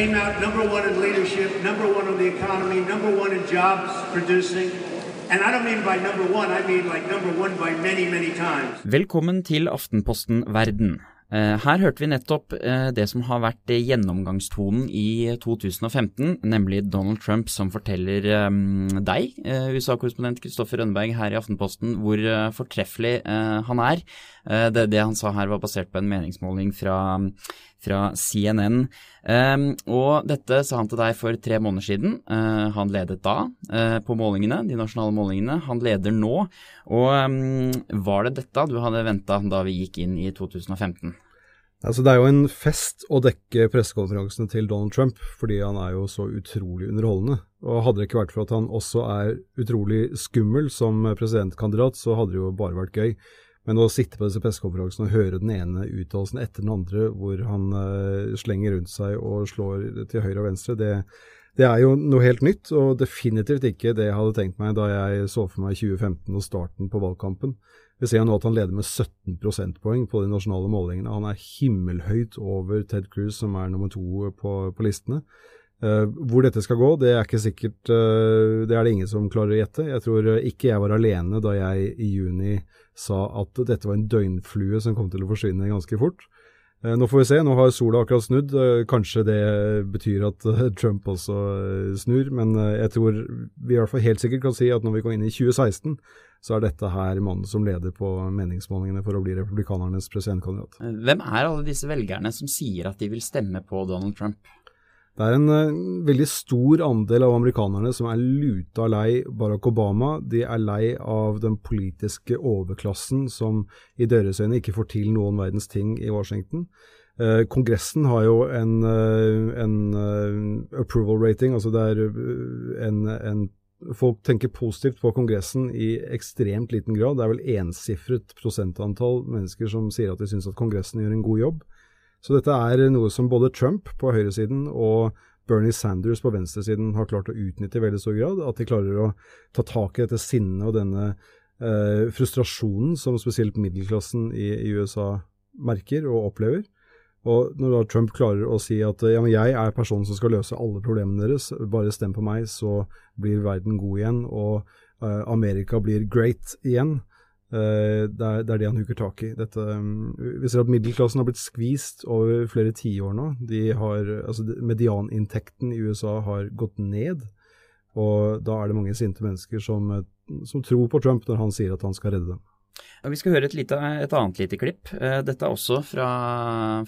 came out number one in leadership, number one on the economy, number one in jobs producing. Velkommen til Aftenposten Verden. Eh, her hørte vi nettopp eh, det som har vært gjennomgangstonen i 2015, nemlig Donald Trump som forteller eh, deg, USA-korrespondent Kristoffer Rønneberg her i Aftenposten, hvor fortreffelig han er. Det, det, han sa her var basert på en meningsmåling fra, fra CNN. Og dette sa han til deg for tre måneder siden. Han ledet da på målingene, de nasjonale målingene. Han leder nå. Og var det dette du hadde venta da vi gikk inn i 2015? Altså, det er jo en fest å dekke pressekonferansene til Donald Trump, fordi han er jo så utrolig underholdende. Og Hadde det ikke vært for at han også er utrolig skummel som presidentkandidat, så hadde det jo bare vært gøy. Men å sitte på disse pressekonferansene og høre den ene uttalelsen etter den andre, hvor han uh, slenger rundt seg og slår til høyre og venstre, det, det er jo noe helt nytt, og definitivt ikke det jeg hadde tenkt meg da jeg så for meg 2015 og starten på valgkampen. Vi ser nå at han leder med 17 prosentpoeng på de nasjonale målingene. Han er himmelhøyt over Ted Cruz, som er nummer to på, på listene. Uh, hvor dette skal gå, det er ikke sikkert uh, Det er det ingen som klarer å gjette. Jeg tror uh, ikke jeg var alene da jeg i juni sa at dette var en døgnflue som kom til å forsvinne ganske fort. Nå får vi se. Nå har sola akkurat snudd. Kanskje det betyr at Trump også snur. Men jeg tror vi i hvert fall helt sikkert kan si at når vi går inn i 2016, så er dette her mannen som leder på meningsmålingene for å bli republikanernes presidentkandidat. Hvem er alle disse velgerne som sier at de vil stemme på Donald Trump? Det er en uh, veldig stor andel av amerikanerne som er luta lei Barack Obama. De er lei av den politiske overklassen som i deres øyne ikke får til noen verdens ting i Washington. Uh, Kongressen har jo en, uh, en approval rating, altså det er en, en Folk tenker positivt på Kongressen i ekstremt liten grad. Det er vel ensifret prosentantall mennesker som sier at de syns at Kongressen gjør en god jobb. Så dette er noe som både Trump på høyresiden og Bernie Sanders på venstresiden har klart å utnytte i veldig stor grad. At de klarer å ta tak i dette sinnet og denne eh, frustrasjonen som spesielt middelklassen i, i USA merker og opplever. Og når da Trump klarer å si at ja, men jeg er personen som skal løse alle problemene deres, bare stem på meg, så blir verden god igjen, og eh, Amerika blir great igjen. Uh, det, er, det, er, det han huker tak i. Dette, um, vi ser at middelklassen har blitt skvist over flere tiår nå. De har, altså Medianinntekten i USA har gått ned, og da er det mange sinte mennesker som, som tror på Trump når han sier at han skal redde dem. Vi skal høre et, lite, et, annet lite klipp. Eh, dette er også fra,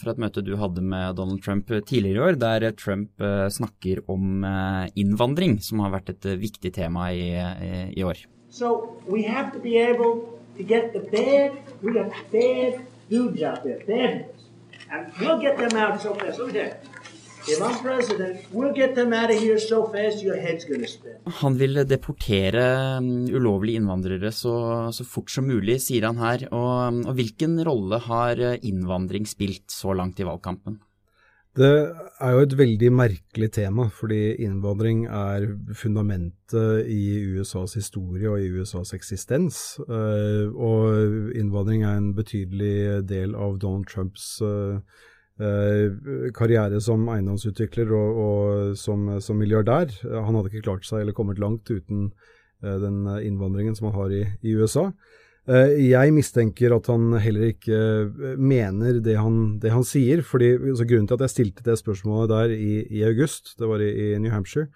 fra, et møte du hadde med Donald Trump tidligere i år, der Trump eh, snakker om eh, innvandring, som har vært et viktig tema i, i, i år. So we have to be able to get the bad, we got bad dudes out there, bad ones. And we'll get them out so fast. Look at that. Han vil deportere um, ulovlige innvandrere så, så, fort som mulig, sier han her. Og, og hvilken rolle har uh, innvandring spilt så langt i valgkampen? Det er jo et veldig merkelig tema, fordi innvandring er fundamentet i USAs historie og i USAs eksistens. Uh, og innvandring er en betydelig del av Donald Trumps uh, Eh, karriere som eiendomsutvikler og, og som, som, milliardær. Han hadde ikke klart seg eller kommet langt uten eh, den innvandringen som han har i, i USA. Eh, jeg mistenker at han heller ikke mener det han, det han sier. fordi altså Grunnen til at jeg stilte det spørsmålet der i, i august, det var i, i, New Hampshire,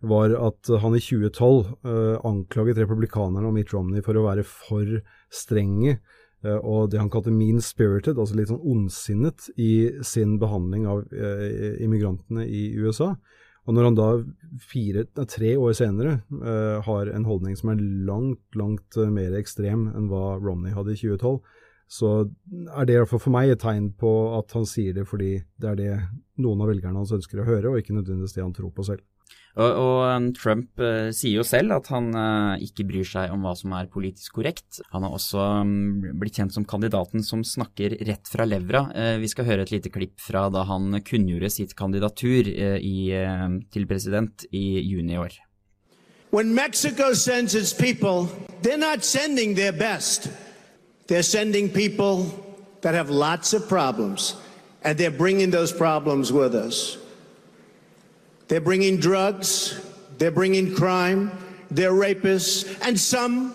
var at han i 2012 uh, anklaget republikanerne og Mitt Romney for å være for strenge Eh, og det han kalte mean-spirited, altså litt sånn ondsinnet i sin behandling av eh, immigrantene i USA. Og når han da fire, tre år senere uh, har en holdning som er langt, langt mer ekstrem enn hva Romney hadde i 2012, så er det i hvert fall for meg et tegn på at han sier det fordi det er det noen av velgerne hans ønsker å høre, og ikke nødvendigvis det han tror på selv. Og, og um, Trump uh, sier jo selv at han uh, ikke bryr seg om hva som er politisk korrekt. Han har også um, blitt kjent som kandidaten som snakker rett fra levra. Uh, vi skal høre et lite klipp fra da han kunngjorde sitt kandidatur i, uh, til president i juni i år. When Mexico sends its people, they're not sending their best. They're sending people that have lots of problems, and they're bringing those problems with us. They're bringing drugs, they're bringing crime, they're rapists, and some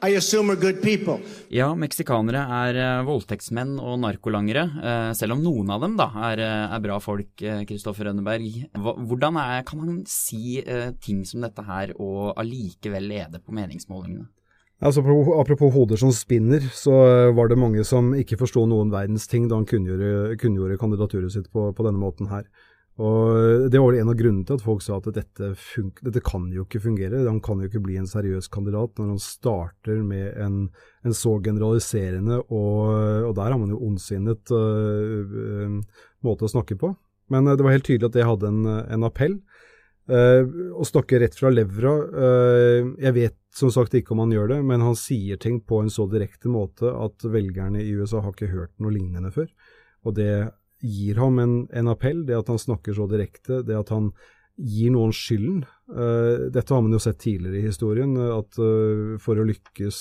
I assume are good people. Ja, meksikanere er uh, voldtektsmenn og narkolangere, uh, selv om noen av dem da er, uh, er bra folk, Kristoffer Rønneberg. Hvordan er, kan han si ting som dette her og allikevel lede på meningsmålingene? Altså, apropos hoder som spinner, så var det mange som ikke forsto noen verdens ting da han kunngjorde, kunngjorde kandidaturet sitt på, på denne måten her. Og Det var en av grunnene til at folk sa at dette, dette, kan jo ikke fungere. Han kan jo ikke bli en seriøs kandidat når han starter med en, en så generaliserende og, og, der har man jo ondsinnet uh, måte å snakke på. Men uh, det var helt tydelig at det hadde en, en appell. Uh, å snakke rett fra levra Jeg vet som sagt ikke om han gjør det, men han sier ting på en så direkte måte at velgerne i USA har ikke hørt noe lignende før. Og det gir ham en, en, appell, det at han snakker så direkte, det at han gir noen skylden. Uh, dette har man jo sett tidligere i historien, at uh, for å lykkes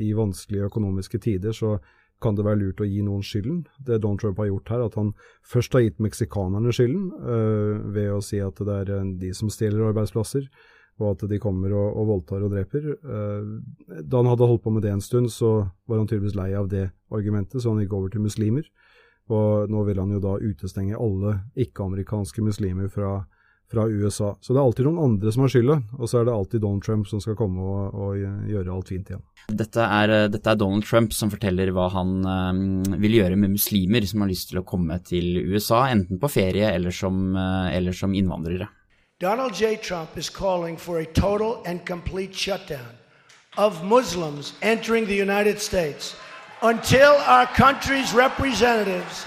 i vanskelige økonomiske tider, så kan det være lurt å gi noen skylden. Det Donald Trump har gjort her, at han først har gitt meksikanerne skylden ved å si at det er de som stjeler arbeidsplasser, og at de kommer og, og voldtar og dreper. da han hadde holdt på med det en stund, så var han tydeligvis lei av det argumentet, så han gikk over til muslimer. Og nå vil han jo da utestenge alle ikke-amerikanske muslimer fra, fra, USA. Så det er alltid noen andre som har skylda, og så er det alltid Donald Trump som skal komme og, og gjøre alt fint igjen. Dette er, dette er, Donald Trump som forteller hva han øh, vil gjøre med muslimer som har lyst til å komme til USA, enten på ferie eller som, øh, eller som innvandrere. Donald J. Trump is calling for a total and complete shutdown of Muslims entering the United States until our country's representatives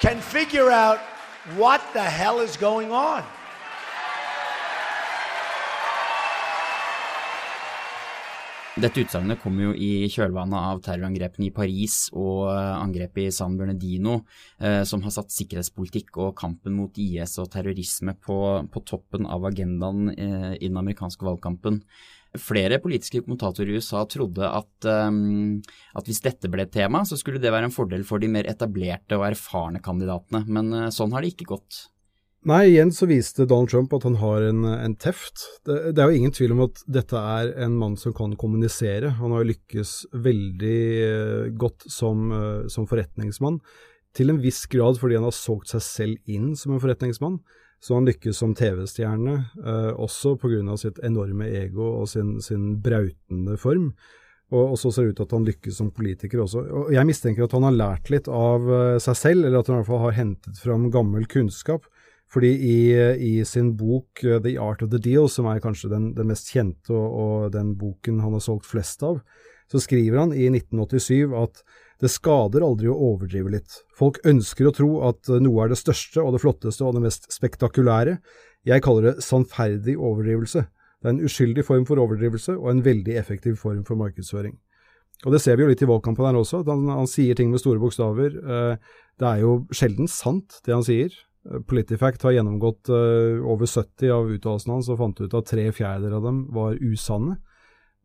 can figure out what the hell is going on. Dette utsagnet kommer jo i kjølvannet av terrorangrepene i Paris og eh, angrepet i San Bernardino, eh, som har satt sikkerhetspolitikk og kampen mot IS og terrorisme på, på toppen av agendaen eh, i den amerikanske valgkampen. Flere politiske kommentatorer i USA trodde at, um, at, hvis dette ble et tema, så skulle det være en fordel for de mer etablerte og erfarne kandidatene, men uh, sånn har det ikke gått. Nei, igjen så viste Donald Trump at han har en, en teft. Det, det, er jo ingen tvil om at dette er en mann som kan kommunisere. Han har lykkes veldig uh, godt som, uh, som forretningsmann, til en viss grad fordi han har solgt seg selv inn som en forretningsmann. Så han lykkes som TV-stjerne, eh, også pga. sitt enorme ego og sin, sin brautende form. Og, og, så ser det ut til at han lykkes som politiker også. Og jeg mistenker at han har lært litt av uh, seg selv, eller at han i hvert fall har hentet fram gammel kunnskap. Fordi i, i sin bok uh, The Art of the Deal, som er kanskje den, den mest kjente og, og, den boken han har solgt flest av, så skriver han i 1987 at det skader aldri å overdrive litt. Folk ønsker å tro at noe er det største og det flotteste og det mest spektakulære. Jeg kaller det sannferdig overdrivelse. Det er en uskyldig form for overdrivelse og en veldig effektiv form for markedsføring. Og Det ser vi jo litt i valgkampen her også, han, han sier ting med store bokstaver. Eh, det er jo sjelden sant, det han sier. Eh, Politifact har gjennomgått eh, over 70 av uttalelsene hans og fant ut at tre fjerdedeler av dem var usanne.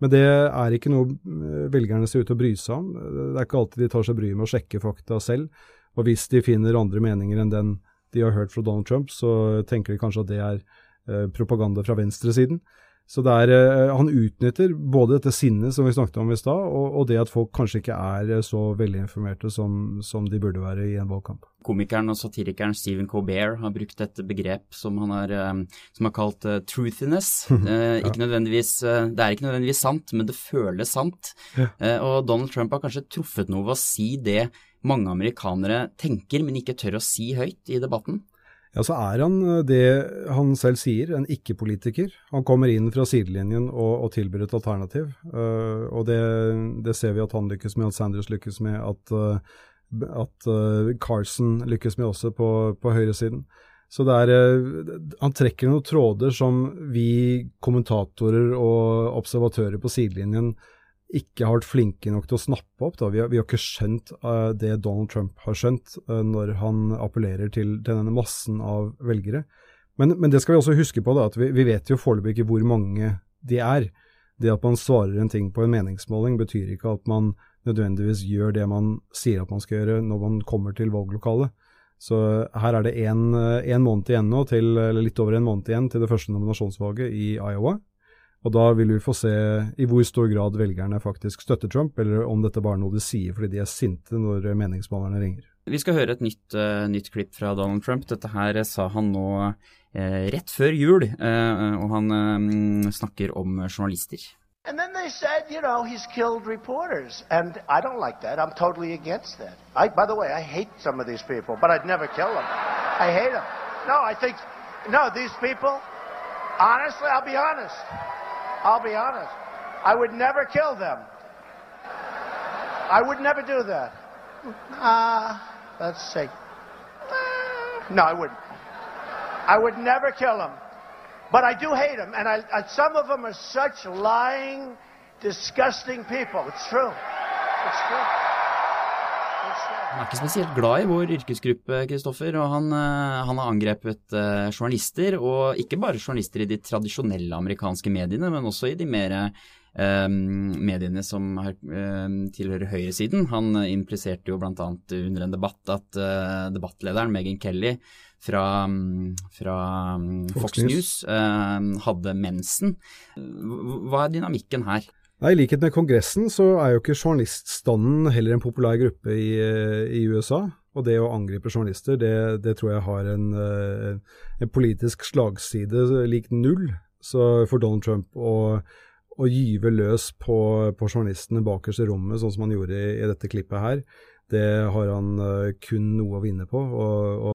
Men det er ikke noe eh, velgerne ser ut til å bry seg om. Det er ikke alltid de tar seg bryet med å sjekke fakta selv. Og hvis de finner andre meninger enn den de har hørt fra Donald Trump, så tenker de kanskje at det er eh, propaganda fra venstresiden. Så er, uh, han utnytter både dette sinnet som vi snakket om i stad, og, og, det at folk kanskje ikke er uh, så velinformerte som, som de burde være i en valgkamp. Komikeren og satirikeren Stephen Colbert har brukt et begrep som han har, um, som har kalt uh, truthiness. ja. ikke det er ikke nødvendigvis sant, men det føles sant. Ja. og Donald Trump har kanskje truffet noe ved å si det mange amerikanere tenker, men ikke tør å si høyt i debatten. Ja, så er han eh, det han selv sier, en ikke-politiker. Han kommer inn fra sidelinjen og, og tilbyr et alternativ. Uh, og det, det, ser vi at han lykkes med, at Sanders lykkes med, at, uh, at uh, Carson lykkes med også på, på høyresiden. Så er, han trekker noen tråder som vi kommentatorer og observatører på sidelinjen ikke har vært flinke nok til å snappe opp. Vi har, vi, har, ikke skjønt uh, det Donald Trump har skjønt uh, når han appellerer til, til, denne massen av velgere. Men, men, det skal vi også huske på, da, at vi, vi vet jo foreløpig ikke hvor mange de er. Det at man svarer en ting på en meningsmåling, betyr ikke at man nødvendigvis gjør det man sier at man skal gjøre når man kommer til valglokalet. Så her er det én måned igjen nå, til, eller litt over en måned igjen til det første nominasjonsvalget i Iowa. Og da vil vi få se i hvor stor grad velgerne faktisk støtter Trump, eller om dette bare er noe de sier fordi de er sinte når meningsmålerne ringer. Vi skal høre et nytt, uh, nytt klipp fra Donald Trump. Dette her sa han nå uh, rett før jul, uh, og han snakker om journalister. And then they said, you know, he's killed reporters. And I don't like that. I'm totally against that. I, by the way, I hate some of these people, but I'd never kill them. I hate them. No, I think, no, these people, honestly, I'll be honest. I'll be honest. I would never kill them. I would never do that. Uh, let's see. No, I wouldn't. I would never kill them. But I do hate them, and I, I, some of them are such lying, disgusting people. It's true. It's true. Han er ikke spesielt glad i vår yrkesgruppe, Kristoffer. og han, eh, han, har angrepet uh, journalister, og ikke bare journalister i de tradisjonelle amerikanske mediene, men også i de mer uh, mediene som har, uh, tilhører høyresiden. Han impliserte jo bl.a. under en debatt at debattlederen Megan Kelly fra, fra Fox, Fox, News hadde mensen. Hva er dynamikken her? Nei, I likhet med Kongressen så er jo ikke journaliststanden heller en populær gruppe i, i USA. Og det å angripe journalister, det, det tror jeg har en, eh, en, politisk slagside lik null. Så for Donald Trump å, å gyve løs på, på, journalistene bakerst i rommet, sånn som han gjorde i, i dette klippet her, det har han uh, kun noe å vinne på. Og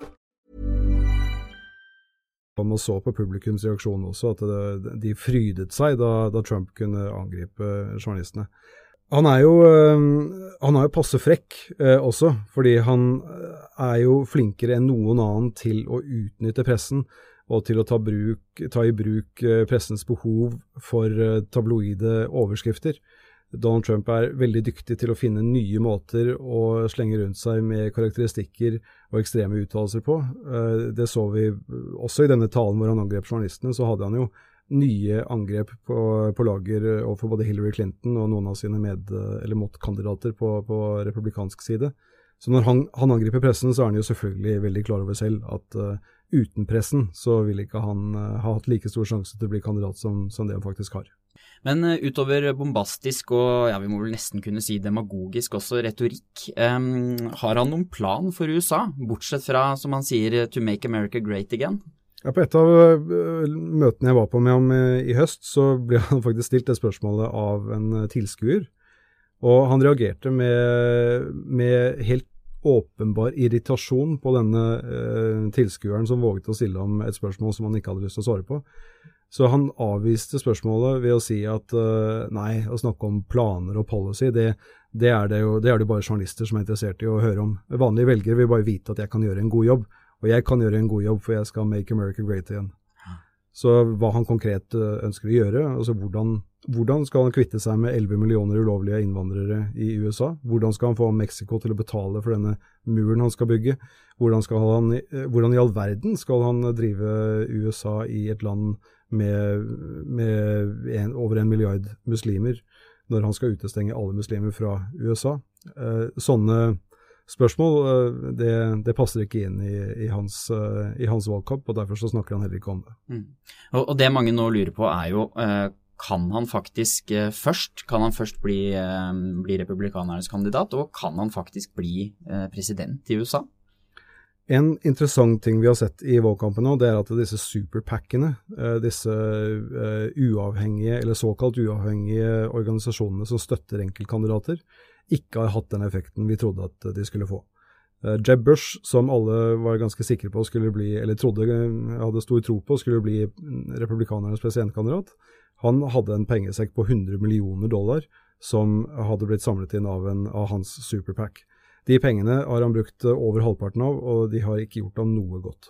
Man så på publikums reaksjon også, at det, de frydet seg da, da, Trump kunne angripe journalistene. Han er jo, øh, han er jo passe frekk eh, også, fordi han øh, er jo flinkere enn noen annen til å utnytte pressen og til å ta, bruk, ta i bruk pressens behov for tabloide overskrifter. Donald Trump er veldig dyktig til å finne nye måter å slenge rundt seg med karakteristikker og ekstreme uttalelser på. Eh, det så vi også i denne talen hvor han angrep journalistene. Så hadde han jo nye angrep på, på lager overfor både Hillary Clinton og noen av sine med- eller motkandidater på, på republikansk side. Så når han, han, angriper pressen, så er han jo selvfølgelig veldig klar over selv at uh, uten pressen så vil ikke han uh, ha hatt like stor sjanse til å bli kandidat som, som det han faktisk har. Men uh, utover bombastisk og ja, vi må vel nesten kunne si demagogisk også retorikk, um, har han noen plan for USA, bortsett fra, som han sier, to make America great again? Ja, på et av uh, møtene jeg var på med ham i høst, så ble han faktisk stilt det spørsmålet av en tilskuer. Og han reagerte med, med helt åpenbar irritasjon på denne tilskueren som våget å stille ham et spørsmål som han ikke hadde lyst til å svare på. Så han avviste spørsmålet ved å si at eh, nei, å snakke om planer og policy, det, det, er det, jo, det er det bare journalister som er interessert i å høre om. Vanlige velgere vil bare vite at jeg kan gjøre en god jobb, og jeg kan gjøre en god jobb, for jeg skal make America great again. Så hva han konkret uh, ønsker å gjøre, altså hvordan, hvordan skal han kvitte seg med 11 millioner ulovlige innvandrere i USA? Hvordan skal han få Mexico til å betale for denne muren han skal bygge? Hvordan, skal han, uh, hvordan i all verden skal han drive USA i et land med, med en, over en milliard muslimer når han skal utestenge alle muslimer fra USA. Eh, sånne spørsmål eh, det, det, passer ikke inn i, i, hans, eh, i, hans, valgkamp, og derfor snakker han heller ikke om det. Mm. Og, og, det mange nå lurer på er jo eh, kan han faktisk eh, først kan han først bli, eh, bli republikanernes kandidat, og kan han faktisk bli president i USA? En interessant ting vi har sett i valgkampen nå, det er at disse superpackene, eh, disse uavhengige, eller såkalt uavhengige organisasjonene som støtter enkeltkandidater, ikke har hatt den effekten vi trodde at de skulle få. Jeb Bush, som alle var ganske sikre på skulle bli, eller trodde hadde stor tro på skulle bli republikanernes presidentkandidat, han hadde en pengesekk på 100 millioner dollar som hadde blitt samlet inn av, en, av hans superpack. De pengene har han brukt over halvparten av, og de har ikke gjort ham noe godt.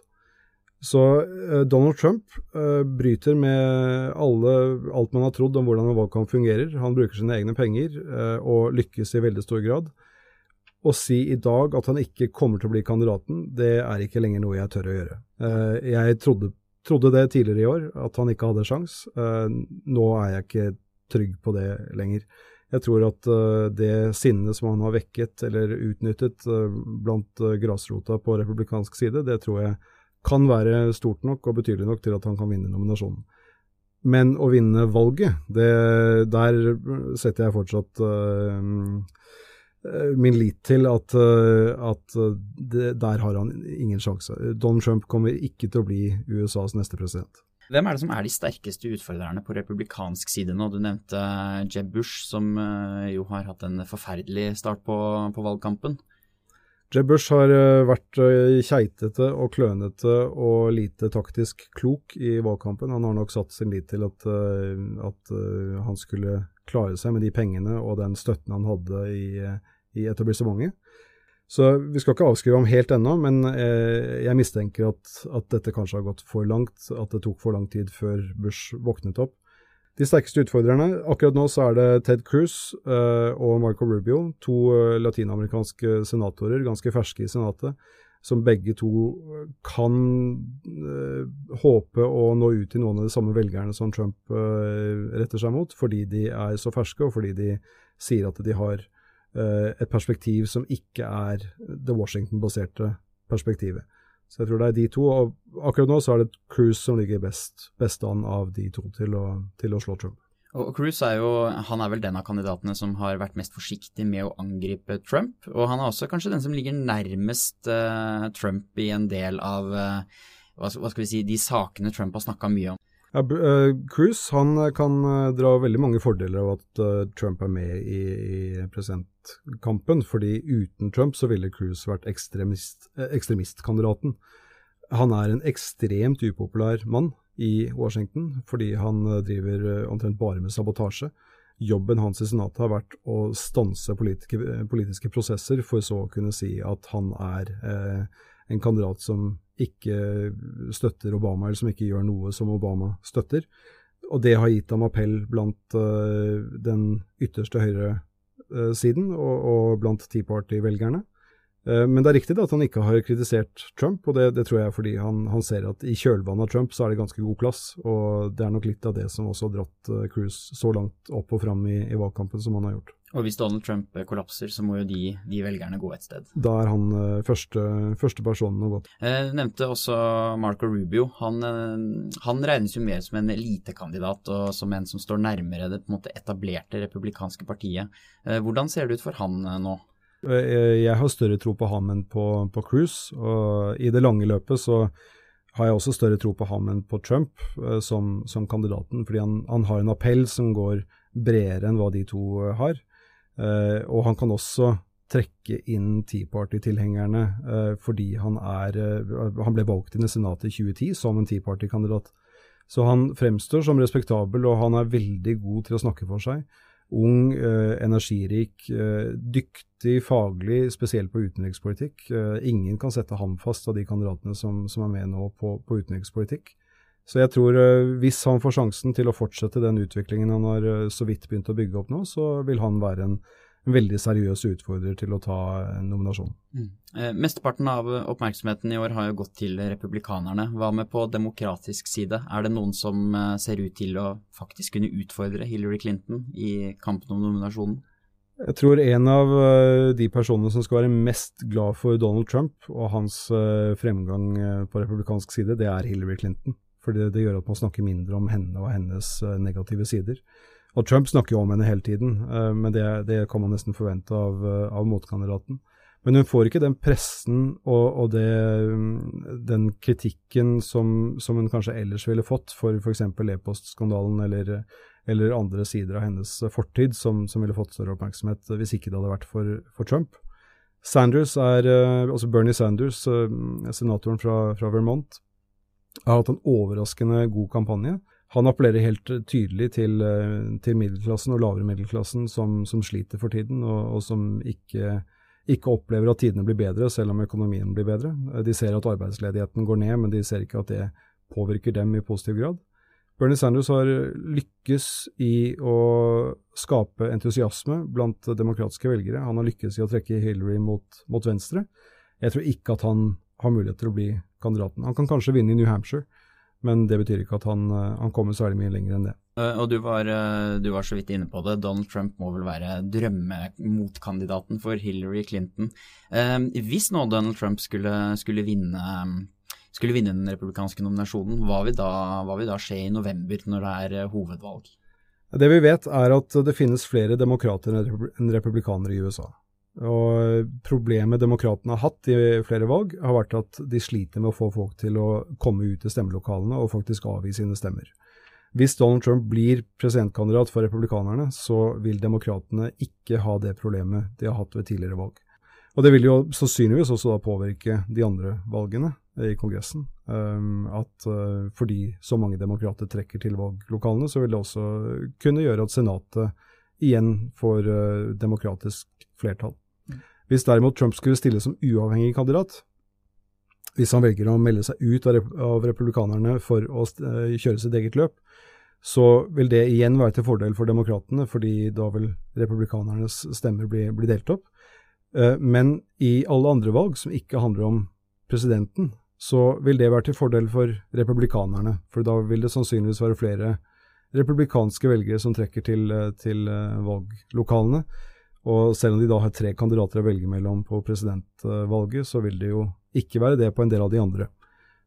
Så eh, Donald Trump eh, bryter med alle, alt man har trodd om hvordan en valgkamp fungerer. Han bruker sine egne penger eh, og lykkes i veldig stor grad. Å si i dag at han ikke kommer til å bli kandidaten, det er ikke lenger noe jeg tør å gjøre. jeg trodde, trodde, det tidligere i år, at han ikke hadde sjans. nå er jeg ikke trygg på det lenger. Jeg tror at det sinnet som han har vekket eller utnyttet blant grasrota på republikansk side, det tror jeg kan være stort nok og betydelig nok til at han kan vinne nominasjonen. Men å vinne valget, det, der setter jeg fortsatt uh, min lit til at, uh, at det, der har han ingen sjanse. Donald Trump kommer ikke til å bli USAs neste president. Hvem er det som er de sterkeste utfordrerne på republikansk side nå? Du nevnte Jeb Bush, som jo har hatt en forferdelig start på, på valgkampen. Jeb Bush har eh, vært eh, keitete og klønete og lite taktisk klok i valgkampen. Han har nok satt sin lit til at, eh, at han skulle klare seg med de pengene og den støtten han hadde i, i etablissementet. Så vi skal ikke avskrive ham helt ennå, men jeg mistenker at, at, dette kanskje har gått for langt. At det tok for lang tid før Bush våknet opp. De sterkeste utfordrerne akkurat nå så er det Ted Cruz eh, og Marco Rubio, to uh, latinamerikanske senatorer, ganske ferske i Senatet, som begge to kan eh, håpe å nå ut til noen av de samme velgerne som Trump retter seg mot, fordi de er så ferske, og fordi de sier at de har et perspektiv som ikke er det Washington-baserte perspektivet. Så jeg tror det er de to. og Akkurat nå så er det Cruise som ligger best, best an av de to til å, til å slå Trump. Og Cruz er jo han er vel den av kandidatene som har vært mest forsiktig med å angripe Trump. Og han er også kanskje den som ligger nærmest uh, Trump i en del av uh, hva, skal vi si, de sakene Trump har snakka mye om. Ja, uh, Cruz han kan dra veldig mange fordeler av at Trump er med i, i president, kampen, fordi uten Trump så ville Cruz vært ekstremist, eh, ekstremistkandidaten. Han er en ekstremt upopulær mann i Washington, fordi han eh, driver eh, omtrent bare med sabotasje. Jobben hans i Senatet har vært å stanse politiske, politiske, prosesser, for så å kunne si at han er eh, en kandidat som ikke støtter Obama, eller som ikke gjør noe som Obama støtter. Og det har gitt ham appell blant uh, den ytterste høyre siden, og, og blant Tea Party-velgerne. Eh, men det er riktig at han ikke har kritisert Trump, og det, det tror jeg er fordi han, han, ser at i kjølvannet av Trump så er det ganske god plass. Og det er nok litt av det som også har dratt uh, Cruz så langt opp og fram i, i, valgkampen som han har gjort. Og hvis Donald Trump kollapser, så må jo de, de velgerne gå et sted. Da er han første, første personen å gå til. Jeg nevnte også Marco Rubio. Han, eh, han, regnes jo mer som en elitekandidat og som en som står nærmere det på en måte etablerte republikanske partiet. Eh, hvordan ser det ut for han eh, nå? Eh, jeg har større tro på ham enn på, på Cruise, og i det lange løpet så har jeg også større tro på ham enn på Trump uh, som, som, kandidaten, fordi han, han, har en appell som går bredere enn hva de to uh, har. Uh, og han kan også trekke inn Tea Party-tilhengerne fordi han er Han ble valgt inn i Senatet i 2010 som en Tea Party-kandidat. Så han fremstår som respektabel, og han er veldig god til å snakke for seg ung, eh, energirik, eh, dyktig faglig, spesielt på utenrikspolitikk. Eh, ingen kan sette ham fast av de kandidatene som, som er med nå på, på, utenrikspolitikk. Så jeg tror hvis han får sjansen til å fortsette den utviklingen han har så vidt begynt å bygge opp nå, så vil han være en veldig seriøs utfordrer til å ta nominasjonen. Mm. Eh, mesteparten av oppmerksomheten i år har jo gått til republikanerne. Hva med på demokratisk side? Er det noen som eh, ser ut til å faktisk kunne utfordre Hillary Clinton i kampen om nominasjonen? Jeg tror en av eh, de personene som skal være mest glad for Donald Trump og hans eh, fremgang på republikansk side, det er Hillary Clinton. Fordi det gjør at man snakker mindre om henne og hennes negative sider. Og Trump snakker jo om henne hele tiden, uh, men det, det, kan man nesten forvente av, uh, av motkandidaten. Men hun får ikke den pressen og, og det, mm, den kritikken som, som, hun kanskje ellers ville fått for f.eks. e-postskandalen eller, eller, andre sider av hennes fortid som, som, ville fått større oppmerksomhet hvis ikke det hadde vært for, for Trump. Sanders er, uh, altså Bernie Sanders, senatoren fra, fra Vermont, har hatt en overraskende god kampanje. Han appellerer helt tydelig til, eh, til middelklassen og lavere middelklassen som, som, sliter for tiden, og, og som ikke, ikke opplever at tidene blir bedre, selv om økonomien blir bedre. De ser at arbeidsledigheten går ned, men de ser ikke at det påvirker dem i positiv grad. Bernie Sanders har lykkes i å skape entusiasme blant demokratiske velgere. Han har lykkes i å trekke Hillary mot, mot venstre. Jeg tror ikke at han har mulighet til å bli kandidaten. Han kan kanskje vinne i New Hampshire, men det betyr ikke at han, han kommer særlig mye lenger enn det. Eh, og du var, eh, du var, så vidt inne på det. Donald Trump må vel være drømmemotkandidaten for Hillary Clinton. Eh, hvis nå Donald Trump skulle, skulle vinne skulle vinne den republikanske nominasjonen, hva vil, da, hva vil da skje i november når det er eh, hovedvalg? Det vi vet er at det finnes flere demokrater enn republikanere i USA. Og Problemet demokratene har hatt i flere valg, har vært at de sliter med å få folk til å komme ut i stemmelokalene og faktisk avgi sine stemmer. Hvis Donald Trump blir presidentkandidat for republikanerne, så vil demokratene ikke ha det problemet de har hatt ved tidligere valg. Og det vil jo sannsynligvis også da påvirke de andre valgene i Kongressen. Um, at uh, fordi så mange demokrater trekker til valglokalene, så vil det også kunne gjøre at Senatet igjen får uh, demokratisk flertall. Mm. Hvis derimot Trump skulle stille som uavhengig kandidat, hvis han velger å melde seg ut av, republikanerne for å uh, kjøre sitt eget løp, så vil det igjen være til fordel for demokratene, fordi da vil republikanernes stemmer bli, bli delt opp. Uh, men i alle andre valg som ikke handler om presidenten, så vil det være til fordel for republikanerne. For da vil det sannsynligvis være flere republikanske velgere som trekker til, eh, til eh, valglokalene. Og selv om de da har tre kandidater å velge mellom på presidentvalget, så vil det jo ikke være det på en del av de andre.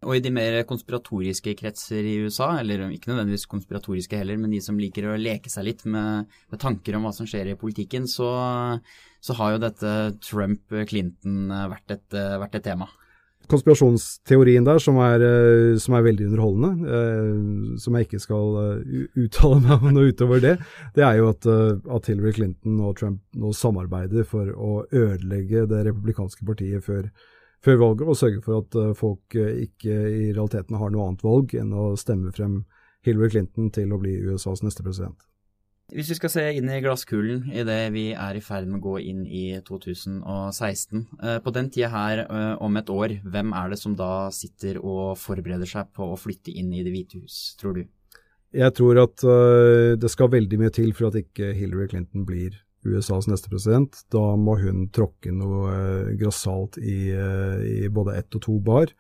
Og i de mer konspiratoriske kretser i USA, eller ikke nødvendigvis konspiratoriske heller, men de som liker å leke seg litt med, med tanker om hva som skjer i politikken, så, så har jo dette Trump-Clinton vært, vært et tema konspirasjonsteorien der, som er, eh, som er veldig underholdende, eh, som jeg ikke skal uh, uttale meg om noe utover det, det er jo at, uh, at, Hillary Clinton og Trump nå samarbeider for å ødelegge det republikanske partiet før, før valget, og sørge for at folk ikke i realiteten har noe annet valg enn å stemme frem Hillary Clinton til å bli USAs neste president. Hvis vi skal se inn i glasskulen idet vi er i ferd med å gå inn i 2016. Eh, på den tida her eh, om et år, hvem er det som da sitter og forbereder seg på å flytte inn i Det hvite hus, tror du? Jeg tror at uh, det skal veldig mye til for at ikke Hillary Clinton blir USAs neste president. Da må hun tråkke noe grassat i, i, både ett og to bar.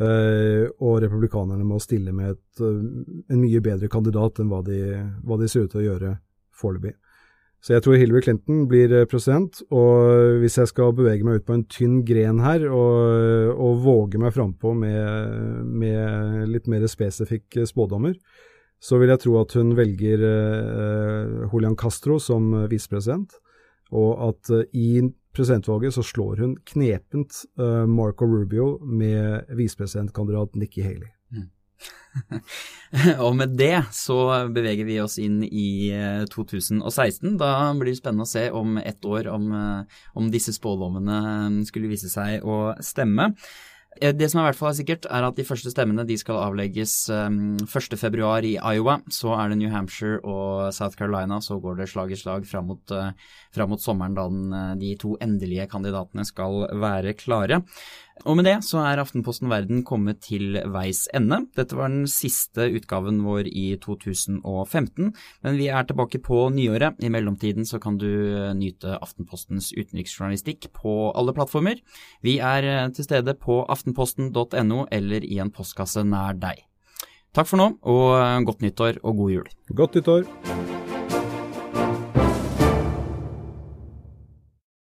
Uh, og republikanerne må stille med et, uh, en mye bedre kandidat enn hva de, hva de ser ut til å gjøre foreløpig. Så jeg tror Hillary Clinton blir uh, president, og hvis jeg skal bevege meg ut på en tynn gren her og, og våge meg frampå med, med litt mer spesifikke spådommer, så vil jeg tro at hun velger Julian Castro som visepresident, og at i presidentvalget så slår hun knepent uh, Marco Rubio med visepresidentkandidat Nikki Haley. Mm. og med det så beveger vi oss inn i 2016. Eh, da blir det spennende å se om ett år om, eh, om disse spådommene skulle vise seg å stemme. Eh, det som i hvert fall er sikkert, er at de første stemmene de skal avlegges um, ehm, 1.2 i Iowa. Så er det New Hampshire og South Carolina. Så går det slag i slag fram mot, uh, fram mot sommeren da uh, de to endelige kandidatene skal være klare. Og med det så er Aftenposten Verden kommet til veis ende. Dette var den siste utgaven vår i 2015, men vi er tilbake på nyåret. I mellomtiden så kan du nyte Aftenpostens utenriksjournalistikk på alle plattformer. Vi er eh, til stede på aftenposten.no eller i en postkasse nær deg. Takk for nå, og godt nyttår og god jul. Godt nyttår.